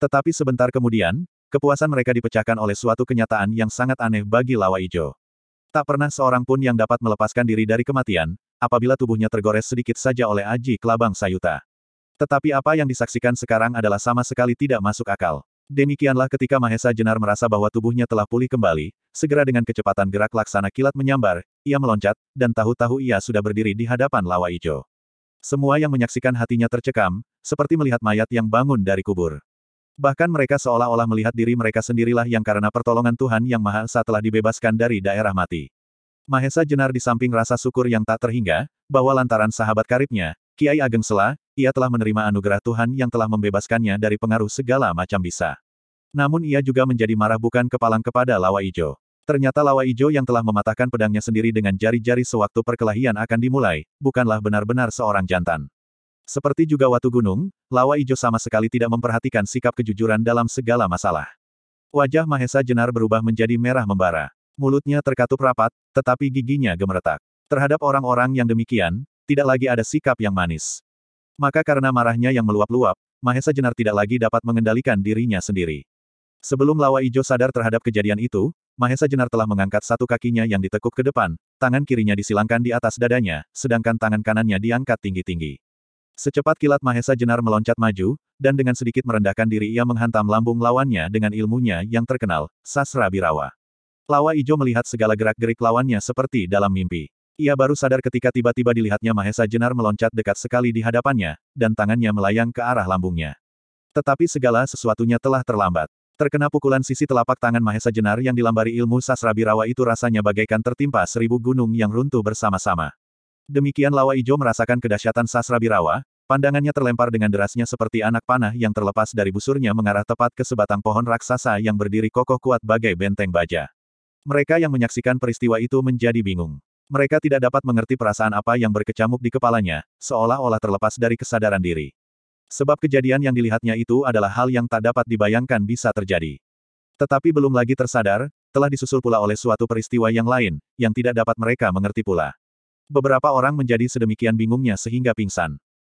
Tetapi sebentar kemudian, kepuasan mereka dipecahkan oleh suatu kenyataan yang sangat aneh bagi Lawa Ijo. Tak pernah seorang pun yang dapat melepaskan diri dari kematian, apabila tubuhnya tergores sedikit saja oleh Aji Kelabang Sayuta. Tetapi apa yang disaksikan sekarang adalah sama sekali tidak masuk akal. Demikianlah ketika Mahesa Jenar merasa bahwa tubuhnya telah pulih kembali, segera dengan kecepatan gerak laksana kilat menyambar, ia meloncat, dan tahu-tahu ia sudah berdiri di hadapan Lawa Ijo. Semua yang menyaksikan hatinya tercekam, seperti melihat mayat yang bangun dari kubur. Bahkan mereka seolah-olah melihat diri mereka sendirilah yang karena pertolongan Tuhan Yang Maha Esa telah dibebaskan dari daerah mati. Mahesa Jenar di samping rasa syukur yang tak terhingga, bahwa lantaran sahabat karibnya, Kiai Ageng Sela, ia telah menerima anugerah Tuhan yang telah membebaskannya dari pengaruh segala macam bisa. Namun ia juga menjadi marah bukan kepalang kepada Lawa Ijo. Ternyata Lawa Ijo yang telah mematahkan pedangnya sendiri dengan jari-jari sewaktu perkelahian akan dimulai, bukanlah benar-benar seorang jantan. Seperti juga Watu Gunung, Lawa Ijo sama sekali tidak memperhatikan sikap kejujuran dalam segala masalah. Wajah Mahesa Jenar berubah menjadi merah membara. Mulutnya terkatup rapat, tetapi giginya gemeretak. Terhadap orang-orang yang demikian, tidak lagi ada sikap yang manis. Maka karena marahnya yang meluap-luap, Mahesa Jenar tidak lagi dapat mengendalikan dirinya sendiri. Sebelum Lawa Ijo sadar terhadap kejadian itu, Mahesa Jenar telah mengangkat satu kakinya yang ditekuk ke depan, tangan kirinya disilangkan di atas dadanya, sedangkan tangan kanannya diangkat tinggi-tinggi. Secepat kilat Mahesa Jenar meloncat maju, dan dengan sedikit merendahkan diri ia menghantam lambung lawannya dengan ilmunya yang terkenal, Sasra Birawa. Lawa Ijo melihat segala gerak-gerik lawannya seperti dalam mimpi. Ia baru sadar ketika tiba-tiba dilihatnya Mahesa Jenar meloncat dekat sekali di hadapannya, dan tangannya melayang ke arah lambungnya. Tetapi segala sesuatunya telah terlambat. Terkena pukulan sisi telapak tangan Mahesa Jenar yang dilambari ilmu sasra birawa itu rasanya bagaikan tertimpa seribu gunung yang runtuh bersama-sama. Demikian Lawa Ijo merasakan kedahsyatan sasra birawa, pandangannya terlempar dengan derasnya seperti anak panah yang terlepas dari busurnya mengarah tepat ke sebatang pohon raksasa yang berdiri kokoh kuat bagai benteng baja. Mereka yang menyaksikan peristiwa itu menjadi bingung. Mereka tidak dapat mengerti perasaan apa yang berkecamuk di kepalanya, seolah-olah terlepas dari kesadaran diri. Sebab kejadian yang dilihatnya itu adalah hal yang tak dapat dibayangkan bisa terjadi. Tetapi belum lagi tersadar, telah disusul pula oleh suatu peristiwa yang lain, yang tidak dapat mereka mengerti pula. Beberapa orang menjadi sedemikian bingungnya sehingga pingsan.